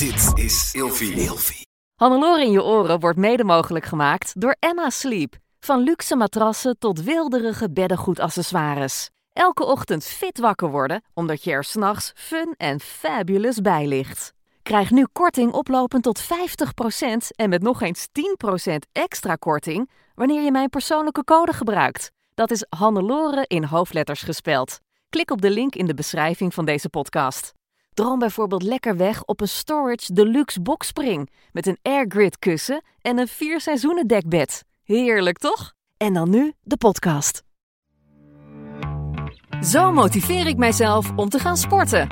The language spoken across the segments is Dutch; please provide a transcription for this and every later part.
Dit is Ilfie. Ilfie. Hannelore in je oren wordt mede mogelijk gemaakt door Emma Sleep. Van luxe matrassen tot wilderige beddengoedaccessoires. Elke ochtend fit wakker worden, omdat je er s'nachts fun en fabulous bij ligt. Krijg nu korting oplopend tot 50% en met nog eens 10% extra korting wanneer je mijn persoonlijke code gebruikt. Dat is Hannelore in hoofdletters gespeld. Klik op de link in de beschrijving van deze podcast. Droom bijvoorbeeld lekker weg op een Storage Deluxe Boxspring met een airgrid kussen en een vier seizoenen dekbed. Heerlijk toch? En dan nu de podcast. Zo motiveer ik mijzelf om te gaan sporten.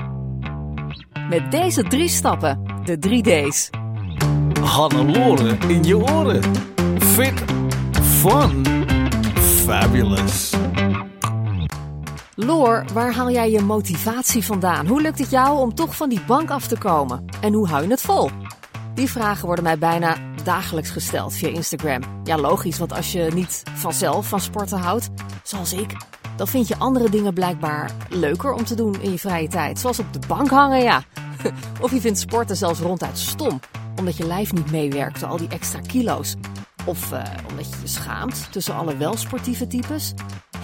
Met deze drie stappen, de 3D's. Hannelore in je oren. Fit, fun, fabulous. Loor, waar haal jij je motivatie vandaan? Hoe lukt het jou om toch van die bank af te komen? En hoe hou je het vol? Die vragen worden mij bijna dagelijks gesteld via Instagram. Ja, logisch, want als je niet vanzelf van sporten houdt, zoals ik, dan vind je andere dingen blijkbaar leuker om te doen in je vrije tijd. Zoals op de bank hangen, ja. Of je vindt sporten zelfs ronduit stom, omdat je lijf niet meewerkt door al die extra kilo's. Of uh, omdat je je schaamt tussen alle wel sportieve types.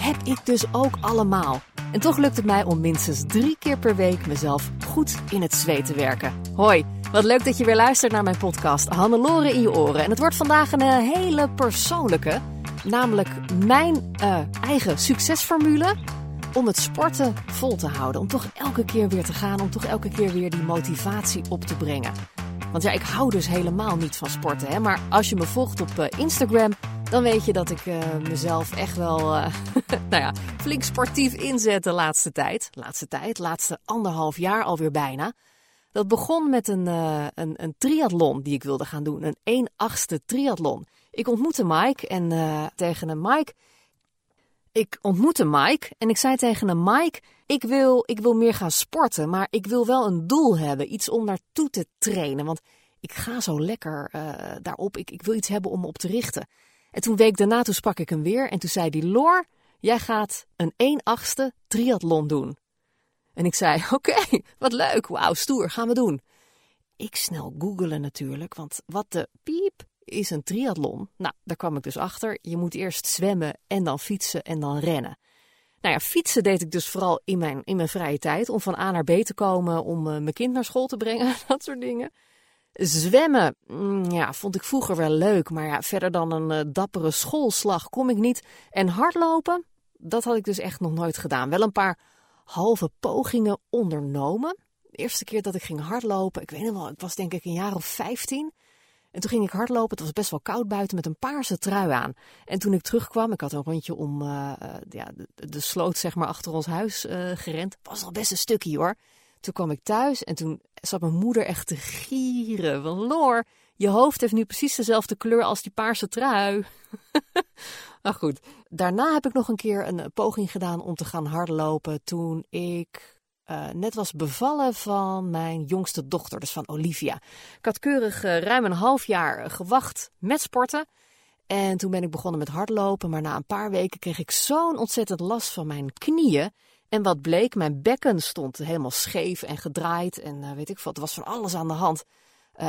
Heb ik dus ook allemaal. En toch lukt het mij om minstens drie keer per week mezelf goed in het zweet te werken. Hoi, wat leuk dat je weer luistert naar mijn podcast Hannelore in je oren. En het wordt vandaag een eh, hele persoonlijke, namelijk mijn uh, eigen succesformule om het sporten vol te houden. Om toch elke keer weer te gaan, om toch elke keer weer die motivatie op te brengen. Want ja, ik hou dus helemaal niet van sporten. Hè? Maar als je me volgt op uh, Instagram, dan weet je dat ik uh, mezelf echt wel uh, nou ja, flink sportief inzet de laatste tijd. Laatste tijd, laatste anderhalf jaar alweer bijna. Dat begon met een, een, een triathlon die ik wilde gaan doen. Een 1 achtste triathlon. Ik ontmoette Mike en tegen een Mike... Ik ontmoette Mike en ik zei tegen hem: Mike, ik wil, ik wil meer gaan sporten, maar ik wil wel een doel hebben, iets om naartoe te trainen. Want ik ga zo lekker uh, daarop, ik, ik wil iets hebben om me op te richten. En toen week daarna, toen sprak ik hem weer en toen zei hij: Loor, jij gaat een 1 achtste triathlon doen. En ik zei: Oké, wat leuk, wauw, stoer, gaan we doen. Ik snel googelen natuurlijk, want wat de piep is een triathlon. Nou, daar kwam ik dus achter. Je moet eerst zwemmen en dan fietsen en dan rennen. Nou ja, fietsen deed ik dus vooral in mijn, in mijn vrije tijd. Om van A naar B te komen, om uh, mijn kind naar school te brengen, dat soort dingen. Zwemmen, mm, ja, vond ik vroeger wel leuk. Maar ja, verder dan een uh, dappere schoolslag kom ik niet. En hardlopen, dat had ik dus echt nog nooit gedaan. Wel een paar halve pogingen ondernomen. De eerste keer dat ik ging hardlopen, ik weet nog wel, ik was denk ik een jaar of 15. En toen ging ik hardlopen. Het was best wel koud buiten met een paarse trui aan. En toen ik terugkwam, ik had een rondje om uh, ja, de, sloot zeg maar achter ons huis gerend. Was al best een stukje hoor. Toen kwam ik thuis en toen zat mijn moeder echt te gieren. Van Loor, je hoofd heeft nu precies dezelfde kleur als die paarse trui. maar goed, daarna heb ik nog een keer een poging gedaan om te gaan hardlopen toen ik uh, net was bevallen van mijn jongste dochter, dus van Olivia. Ik had keurig uh, ruim een half jaar gewacht met sporten. En toen ben ik begonnen met hardlopen, maar na een paar weken kreeg ik zo'n ontzettend last van mijn knieën. En wat bleek, mijn bekken stond helemaal scheef en gedraaid en uh, weet ik wat, er was van alles aan de hand.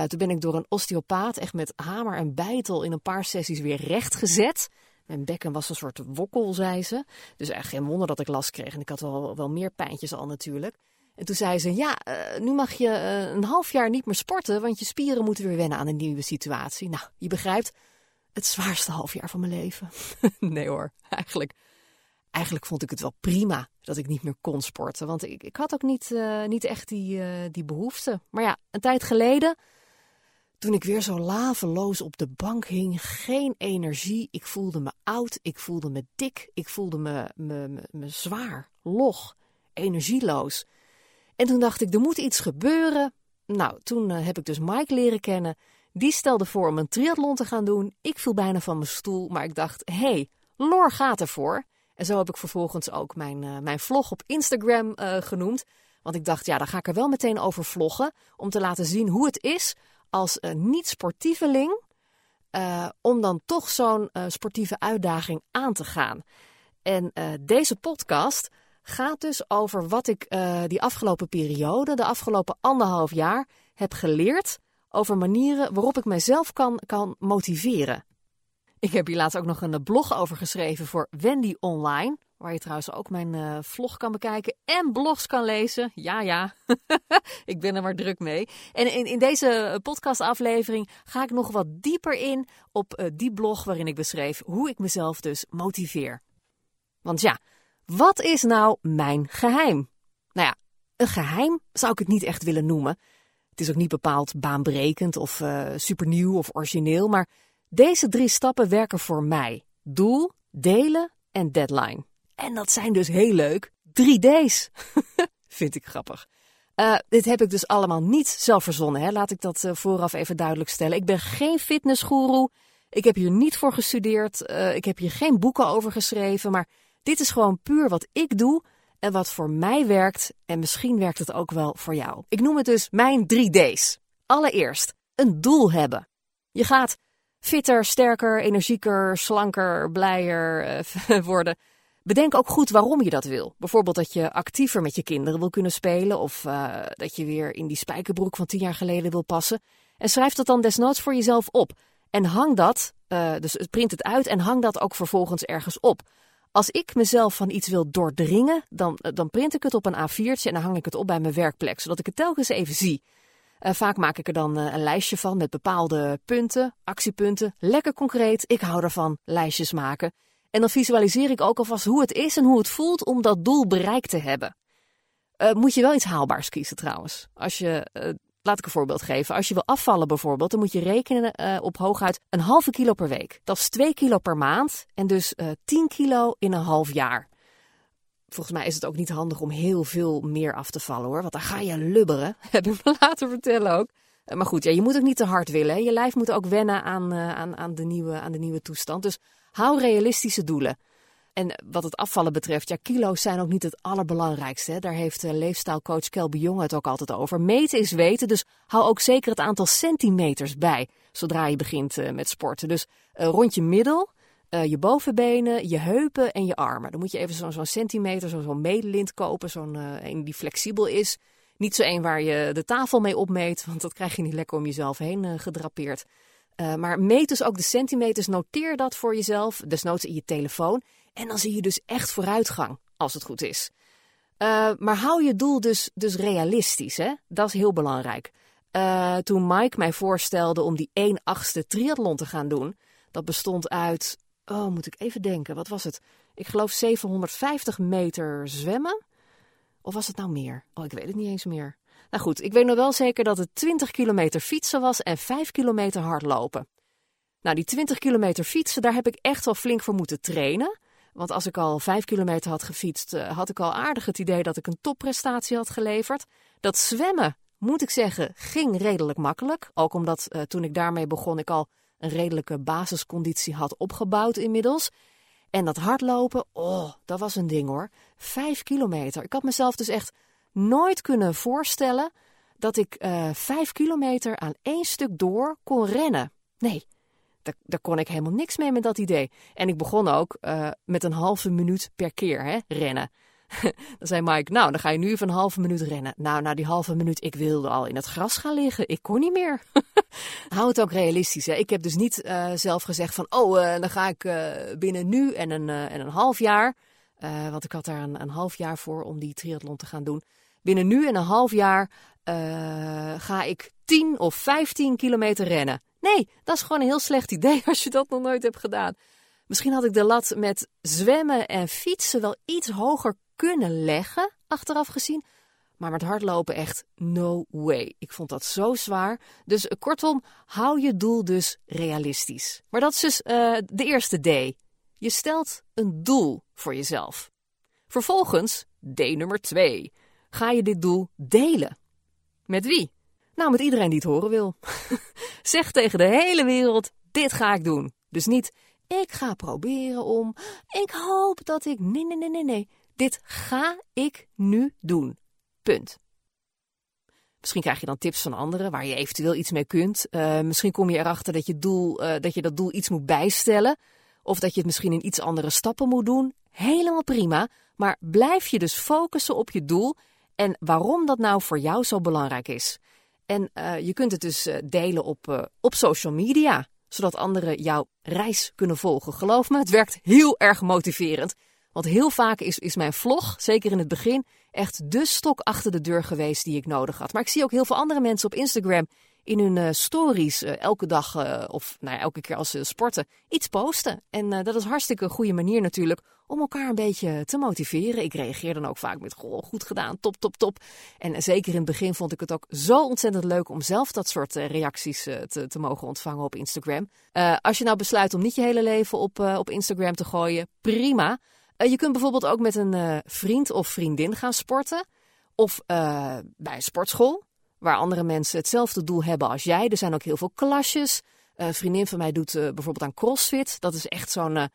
toen ben ik door een osteopaat echt met hamer en bijtel in een paar sessies weer recht gezet. Mijn bekken was een soort wokkel, zei ze. Dus echt geen wonder dat ik last kreeg. En ik had wel, wel meer pijntjes al natuurlijk. En toen zei ze, ja, uh, nu mag je een half jaar niet meer sporten, want je spieren moeten weer wennen aan een nieuwe situatie. Nou, je begrijpt, het zwaarste half jaar van mijn leven. nee hoor, eigenlijk, eigenlijk vond ik het wel prima dat ik niet meer kon sporten. Want ik, ik had ook niet, uh, niet echt die, die behoefte. Maar ja, een tijd geleden toen ik weer zo laveloos op de bank hing, geen energie. Ik voelde me oud, ik voelde me dik, ik voelde me, me, me, zwaar, log, energieloos. En toen dacht ik, er moet iets gebeuren. Nou, toen uh, heb ik dus Mike leren kennen. Die stelde voor om een triathlon te gaan doen. Ik viel bijna van mijn stoel, maar ik dacht, hé, hey, Lor gaat ervoor. En zo heb ik vervolgens ook mijn, uh, mijn vlog op Instagram uh, genoemd. Want ik dacht, ja, daar ga ik er wel meteen over vloggen. Om te laten zien hoe het is als niet-sportieveling uh, om dan toch zo'n sportieve uitdaging aan te gaan. En deze podcast gaat dus over wat ik die afgelopen periode, de afgelopen anderhalf jaar, heb geleerd over manieren waarop ik mezelf kan, kan motiveren. Ik heb hier laatst ook nog een blog over geschreven voor Wendy Online. Waar je trouwens ook mijn uh, vlog kan bekijken en blogs kan lezen. Ja, ja, ik ben er maar druk mee. En in, in deze podcastaflevering ga ik nog wat dieper in op die blog waarin ik beschreef hoe ik mezelf dus motiveer. Want ja, wat is nou mijn geheim? Nou ja, een geheim zou ik het niet echt willen noemen. Het is ook niet bepaald baanbrekend of supernieuw of origineel, maar deze drie stappen werken voor mij: doel, delen en deadline. En dat zijn dus heel leuk 3D's. Vind ik grappig. Uh, dit heb ik dus allemaal niet zelf verzonnen. Hè? Laat ik dat uh, vooraf even duidelijk stellen. Ik ben geen fitnessgoeroe. Ik heb hier niet voor gestudeerd. Uh, ik heb hier geen boeken over geschreven. Maar dit is gewoon puur wat ik doe en wat voor mij werkt. En misschien werkt het ook wel voor jou. Ik noem het dus mijn 3D's. Allereerst, een doel hebben. Je gaat fitter, sterker, energieker, slanker, blijer worden. Bedenk ook goed waarom je dat wil. Bijvoorbeeld dat je actiever met je kinderen wil kunnen spelen of uh, dat je weer in die spijkerbroek van tien jaar geleden wil passen. En schrijf dat dan desnoods voor jezelf op. En hang dat, uh, dus print het uit en hang dat ook vervolgens ergens op. Als ik mezelf van iets wil doordringen, dan, eh, dan print ik het op een A4'tje en dan hang ik het op bij mijn werkplek, zodat ik het telkens even zie. Uh, vaak maak ik er dan uh, een lijstje van met bepaalde punten, actiepunten. Lekker concreet, ik hou ervan, lijstjes maken. En dan visualiseer ik ook alvast hoe het is en hoe het voelt om dat doel bereikt te hebben. Uh, moet je wel iets haalbaars kiezen trouwens. Als je, laat ik een voorbeeld geven. Als je wil afvallen bijvoorbeeld, dan moet je rekenen op hooguit een halve kilo per week. Dat is 2 kilo per maand en dus 10 kilo in een half jaar. Volgens mij is het ook niet handig om heel veel meer af te vallen hoor, want dan ga je lubberen. Heb ik me laten vertellen ook. Maar goed, ja, je moet ook niet te hard willen. Je lijf moet ook wennen aan, aan, aan, de nieuwe, aan de nieuwe toestand. Dus Hou realistische doelen. En wat het afvallen betreft, ja, kilo's zijn ook niet het allerbelangrijkste. Hè? Daar heeft uh, leefstijlcoach Kelby Jong het ook altijd over. Meten is weten, dus hou ook zeker het aantal centimeters bij zodra je begint met sporten. Dus rond je middel, je bovenbenen, je heupen en je armen. Dan moet je even zo'n zo centimeter, zo'n zo medelint kopen, zo'n een die flexibel is. Niet zo een waar je de tafel mee opmeet, want dat krijg je niet lekker om jezelf heen gedrapeerd. Uh, maar meet dus ook de centimeters, noteer dat voor jezelf, desnoods in je telefoon. En dan zie je dus echt vooruitgang, als het goed is. Maar hou je doel dus, dus realistisch, hè? dat is heel belangrijk. Toen Mike mij voorstelde om die 1 achtste triathlon te gaan doen, dat bestond uit, oh moet ik even denken, wat was het? Ik geloof 750 meter zwemmen. Of was het nou meer? Oh, ik weet het niet eens meer. Nou goed, ik weet nog wel zeker dat het 20 kilometer fietsen was en 5 kilometer hardlopen. Nou, die 20 kilometer fietsen, daar heb ik echt wel flink voor moeten trainen. Want als ik al 5 kilometer had gefietst, eh, had ik al aardig het idee dat ik een topprestatie had geleverd. Dat zwemmen, moet ik zeggen, ging redelijk makkelijk. Ook omdat uh, toen ik daarmee begon, ik al een redelijke basisconditie had opgebouwd inmiddels. En dat hardlopen, oh, dat was een ding hoor. 5 kilometer. Ik had mezelf dus echt nooit kunnen voorstellen dat ik uh, vijf kilometer aan één stuk door kon rennen. Nee, daar, kon ik helemaal niks mee met dat idee. En ik begon ook uh, met een halve minuut per keer hè, rennen. dan zei Mike, nou, dan ga je nu even een halve minuut rennen. Nou, na die halve minuut, ik wilde al in het gras gaan liggen. Ik kon niet meer. Hou het ook realistisch. Hè? Ik heb dus niet uh, zelf gezegd van, oh, uh, dan ga ik binnen nu en een, en een half jaar. want ik had daar een, een half jaar voor om die triathlon te gaan doen binnen nu en een half jaar ga ik 10 of 15 kilometer rennen. Nee, dat is gewoon een heel slecht idee als je dat nog nooit hebt gedaan. Misschien had ik de lat met zwemmen en fietsen wel iets hoger kunnen leggen, achteraf gezien. Maar met hardlopen echt no way. Ik vond dat zo zwaar. Dus uh, kortom, hou je doel dus realistisch. Maar dat is dus uh, de eerste D. Je stelt een doel voor jezelf. Vervolgens D nummer 2 ga je dit doel delen. Met wie? Nou, met iedereen die het horen wil. zeg tegen de hele wereld: dit ga ik doen. Dus niet, ik ga proberen om, ik hoop dat ik. Nee, nee, nee, nee, nee. Dit ga ik nu doen. Punt. Misschien krijg je dan tips van anderen waar je eventueel iets mee kunt. Uh, misschien kom je erachter dat je, doel, uh, dat je dat doel iets moet bijstellen. Of dat je het misschien in iets andere stappen moet doen. Helemaal prima. Maar blijf je dus focussen op je doel en waarom dat nou voor jou zo belangrijk is. En je kunt het dus delen op, op social media, zodat anderen jouw reis kunnen volgen. Geloof me, het werkt heel erg motiverend. Want heel vaak is, is mijn vlog, zeker in het begin, echt de stok achter de deur geweest die ik nodig had. Maar ik zie ook heel veel andere mensen op Instagram in hun uh, stories uh, elke dag uh, of nou elke keer als ze sporten iets posten. En dat is hartstikke een goede manier natuurlijk om elkaar een beetje te motiveren. Ik reageer dan ook vaak met goh, goed gedaan, top, top, top. En zeker in het begin vond ik het ook zo ontzettend leuk om zelf dat soort reacties te, te, mogen ontvangen op Instagram. als je nou besluit om niet je hele leven op, op Instagram te gooien, prima. je kunt bijvoorbeeld ook met een vriend of vriendin gaan sporten. Of bij een sportschool waar andere mensen hetzelfde doel hebben als jij. Er zijn ook heel veel klasjes. een vriendin van mij doet uh, bijvoorbeeld aan CrossFit. Dat is echt zo'n uh,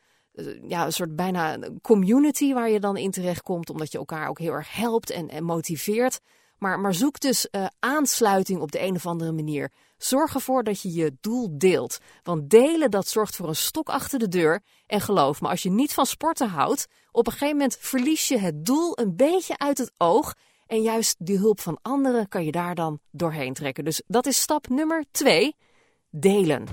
ja, een soort bijna community waar je dan in terecht komt, omdat je elkaar ook heel erg helpt en, en motiveert. Maar, maar zoek dus aansluiting op de een of andere manier. Zorg ervoor dat je je doel deelt. Want delen dat zorgt voor een stok achter de deur. En geloof me, als je niet van sporten houdt, op een gegeven moment verlies je het doel een beetje uit het oog. En juist die hulp van anderen kan je daar dan doorheen trekken. Dus dat is stap nummer twee: delen.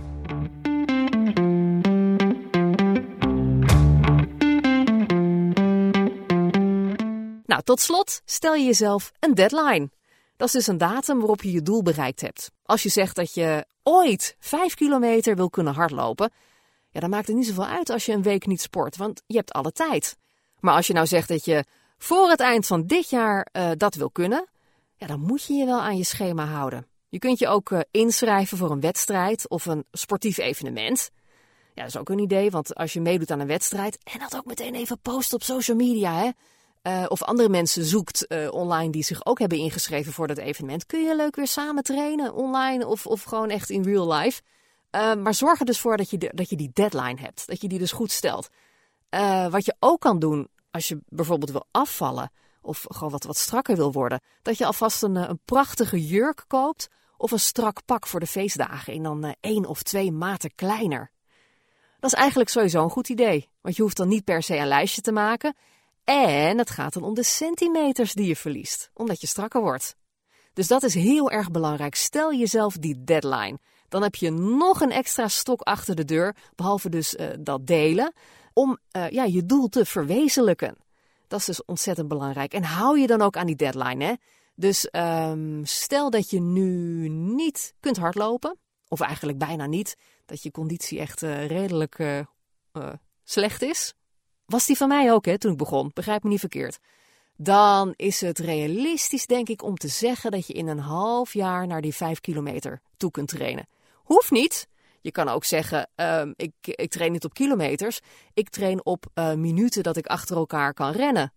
Nou, tot slot stel je jezelf een deadline. Dat is dus een datum waarop je je doel bereikt hebt. Als je zegt dat je ooit 5 kilometer wil kunnen hardlopen, ja, dan maakt het niet zoveel uit als je een week niet sport, want je hebt alle tijd. Maar als je nou zegt dat je voor het eind van dit jaar uh, dat wil kunnen, ja, dan moet je je wel aan je schema houden. Je kunt je ook uh, inschrijven voor een wedstrijd of een sportief evenement. Ja, dat is ook een idee, want als je meedoet aan een wedstrijd en dat ook meteen even post op social media, hè, uh, of andere mensen zoekt online die zich ook hebben ingeschreven voor dat evenement, kun je leuk weer samen trainen online of, of gewoon echt in real life. maar zorg er dus voor dat je, dat je die deadline hebt, dat je die dus goed stelt. wat je ook kan doen als je bijvoorbeeld wil afvallen of gewoon wat, wat strakker wil worden, dat je alvast een, eh, een prachtige jurk koopt of een strak pak voor de feestdagen in dan uh, één of twee maten kleiner. Dat is eigenlijk sowieso een goed idee, want je hoeft dan niet per se een lijstje te maken en het gaat dan om de centimeters die je verliest, omdat je strakker wordt. Dus dat is heel erg belangrijk. Stel jezelf die deadline. Dan heb je nog een extra stok achter de deur, behalve dus uh, dat delen om uh, ja, je doel te verwezenlijken. Dat is dus ontzettend belangrijk. En hou je dan ook aan die deadline. Hè? Dus um, stel dat je nu niet kunt hardlopen, of eigenlijk bijna niet, dat je conditie echt uh, redelijk uh, slecht is. Was die van mij ook, hè, toen ik begon. Begrijp me niet verkeerd. Dan is het realistisch, denk ik, om te zeggen dat je in een half jaar naar die vijf kilometer toe kunt trainen. Hoeft niet. Je kan ook zeggen, um, ik, ik train niet op kilometers. Ik train op uh, minuten dat ik achter elkaar kan rennen.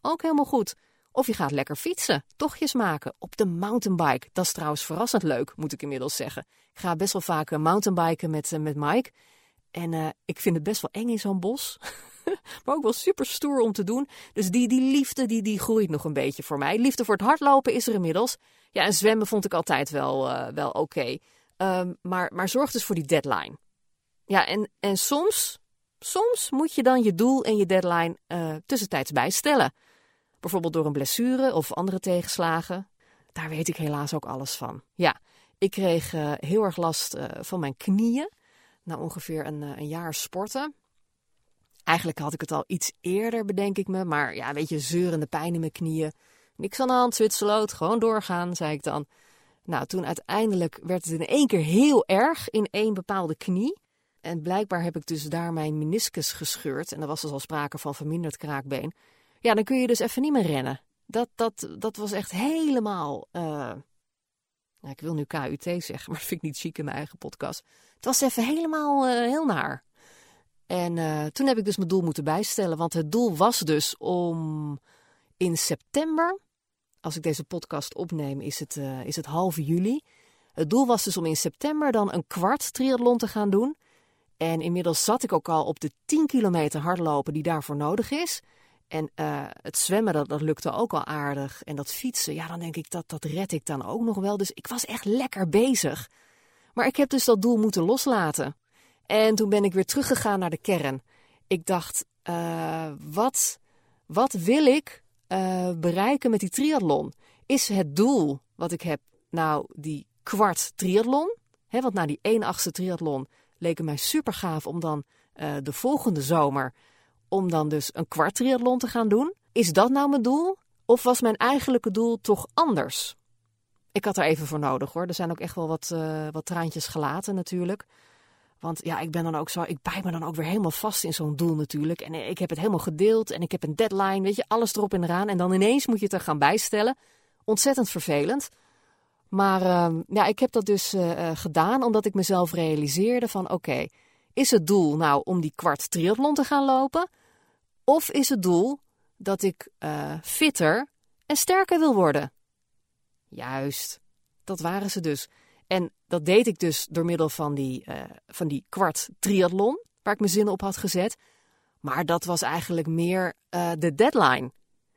Ook helemaal goed. Of je gaat lekker fietsen, tochtjes maken op de mountainbike. Dat is trouwens verrassend leuk, moet ik inmiddels zeggen. Ik ga best wel vaak uh, mountainbiken met, uh, met Mike. En ik vind het best wel eng in zo'n bos. maar ook wel super stoer om te doen. Dus die, die liefde die, die groeit nog een beetje voor mij. Liefde voor het hardlopen is er inmiddels. Ja, en zwemmen vond ik altijd wel, wel oké. Um, maar, maar zorg dus voor die deadline. Ja, en, en soms, soms moet je dan je doel en je deadline uh, tussentijds bijstellen. Bijvoorbeeld door een blessure of andere tegenslagen. Daar weet ik helaas ook alles van. Ja, ik kreeg uh, heel erg last uh, van mijn knieën. Na ongeveer een, een jaar sporten. Eigenlijk had ik het al iets eerder, bedenk ik me. Maar ja, weet je, zeurende pijn in mijn knieën. Niks aan de hand, Zwitserloot. Gewoon doorgaan, zei ik dan. Nou, toen uiteindelijk werd het in één keer heel erg in één bepaalde knie. En blijkbaar heb ik dus daar mijn meniscus gescheurd. En er was dus al sprake van verminderd kraakbeen. Ja, dan kun je dus even niet meer rennen. Dat, dat, dat was echt helemaal. Uh... ik wil nu KUT zeggen, maar dat vind ik niet chic in mijn eigen podcast. Het was even helemaal uh, heel naar. En uh, toen heb ik dus mijn doel moeten bijstellen. Want het doel was dus om in september als ik deze podcast opneem, is het, uh, is het half juli. Het doel was dus om in september dan een kwart triathlon te gaan doen. En inmiddels zat ik ook al op de 10 kilometer hardlopen die daarvoor nodig is. En uh, het zwemmen, dat, dat lukte ook al aardig. En dat fietsen, ja, dan denk ik dat dat red ik dan ook nog wel. Dus ik was echt lekker bezig. Maar ik heb dus dat doel moeten loslaten. En toen ben ik weer teruggegaan naar de kern. Ik dacht, uh, wat, wat wil ik uh, bereiken met die triathlon? Is het doel wat ik heb nou die kwart triathlon? Hè, want na die 1 achtste triathlon leek het mij super gaaf om dan uh, de volgende zomer om dan dus een kwart triathlon te gaan doen. Is dat nou mijn doel? Of was mijn eigenlijke doel toch anders? Ik had er even voor nodig hoor. Er zijn ook echt wel wat, uh, wat traantjes gelaten natuurlijk. Want ja, ik ben dan ook zo, ik bijt me dan ook weer helemaal vast in zo'n doel natuurlijk. En ik heb het helemaal gedeeld en ik heb een deadline, weet je, alles erop en eraan. En dan ineens moet je het er gaan bijstellen. Ontzettend vervelend. Maar uh, ja, ik heb dat dus uh, gedaan omdat ik mezelf realiseerde van oké, is het doel nou om die kwart triathlon te gaan lopen? Of is het doel dat ik uh, fitter en sterker wil worden? Juist, dat waren ze dus. En dat deed ik dus door middel van die, uh, van die kwart triathlon, waar ik mijn zin op had gezet. Maar dat was eigenlijk meer uh, de deadline.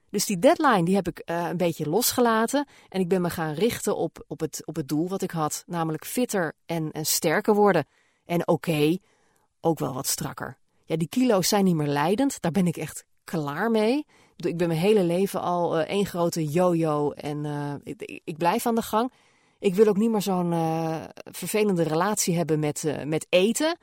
Dus die deadline die heb ik uh, een beetje losgelaten. En ik ben me gaan richten op, op, het, op het doel wat ik had. Namelijk fitter en, en sterker worden. En oké, ook wel wat strakker. Ja, die kilo's zijn niet meer leidend. Daar ben ik echt klaar mee. Ik ben mijn hele leven al één grote yo-yo en ik, blijf aan de gang. Ik wil ook niet meer zo'n uh, vervelende relatie hebben met, met eten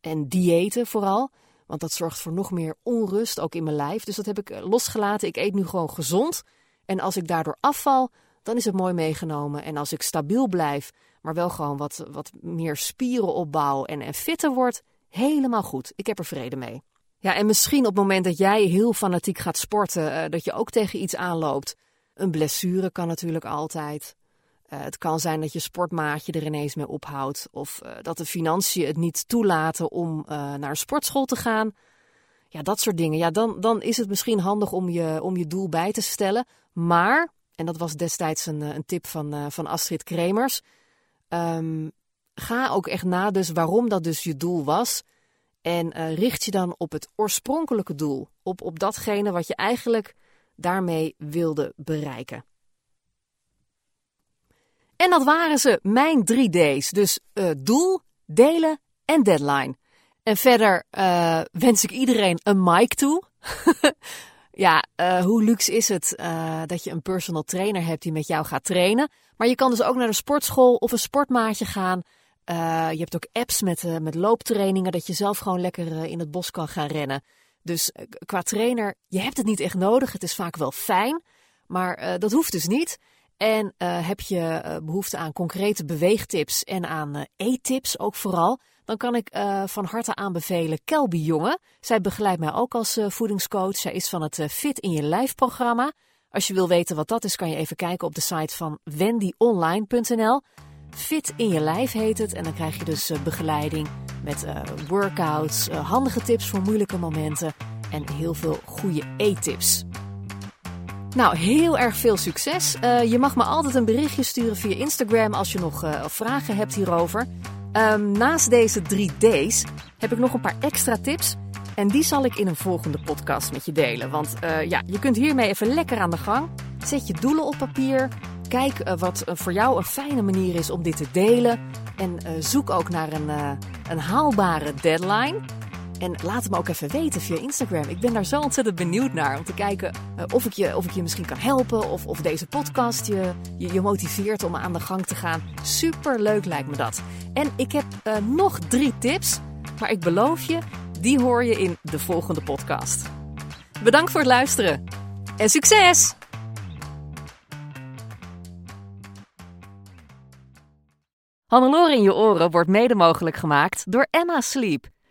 en diëten vooral. Want dat zorgt voor nog meer onrust, ook in mijn lijf. Dus dat heb ik losgelaten. Ik eet nu gewoon gezond. En als ik daardoor afval, dan is het mooi meegenomen. En als ik stabiel blijf, maar wel gewoon wat, wat meer spieren opbouw en, en fitter word, helemaal goed. Ik heb er vrede mee. Ja, en misschien op het moment dat jij heel fanatiek gaat sporten, dat je ook tegen iets aanloopt. Een blessure kan natuurlijk altijd. Uh, het kan zijn dat je sportmaatje er ineens mee ophoudt. Of uh, dat de financiën het niet toelaten om naar een sportschool te gaan. Ja, dat soort dingen. Ja, dan, dan is het misschien handig om je, om je doel bij te stellen. Maar, en dat was destijds een, een tip van, van Astrid Kremers. Um, ga ook echt na dus waarom dat dus je doel was. En richt je dan op het oorspronkelijke doel. Op, op datgene wat je eigenlijk daarmee wilde bereiken. En dat waren ze, mijn drie D's. Dus uh, doel, delen en deadline. En verder uh, wens ik iedereen een mic toe. ja, uh, hoe luxe is het dat je een personal trainer hebt die met jou gaat trainen. Maar je kan dus ook naar de sportschool of een sportmaatje gaan. Je hebt ook apps met, met looptrainingen, dat je zelf gewoon lekker in het bos kan gaan rennen. Dus qua trainer, je hebt het niet echt nodig. Het is vaak wel fijn, maar dat hoeft dus niet. En heb je behoefte aan concrete beweegtips en aan eettips ook vooral, dan kan ik van harte aanbevelen Kelby Jonge. Zij begeleidt mij ook als voedingscoach. Zij is van het Fit in je Lijf programma. Als je wil weten wat dat is, kan je even kijken op de site van wendyonline.nl. Fit in je lijf heet het. En dan krijg je dus uh, begeleiding met uh, workouts, uh, handige tips voor moeilijke momenten en heel veel goede eettips. Nou, heel erg veel succes. je mag me altijd een berichtje sturen via Instagram als je nog vragen hebt hierover. Um, naast deze drie D's heb ik nog een paar extra tips. En die zal ik in een volgende podcast met je delen. Want ja, je kunt hiermee even lekker aan de gang. Zet je doelen op papier. Kijk wat voor jou een fijne manier is om dit te delen. En zoek ook naar een, een haalbare deadline. En laat het me ook even weten via Instagram. Ik ben daar zo ontzettend benieuwd naar. Om te kijken of, ik je, of ik je misschien kan helpen. Of, of deze podcast je, je, motiveert om aan de gang te gaan. Super leuk lijkt me dat. En ik heb nog drie tips. Maar ik beloof je, die hoor je in de volgende podcast. Bedankt voor het luisteren. En succes! Hannelore in je oren wordt mede mogelijk gemaakt door Emma Sleep.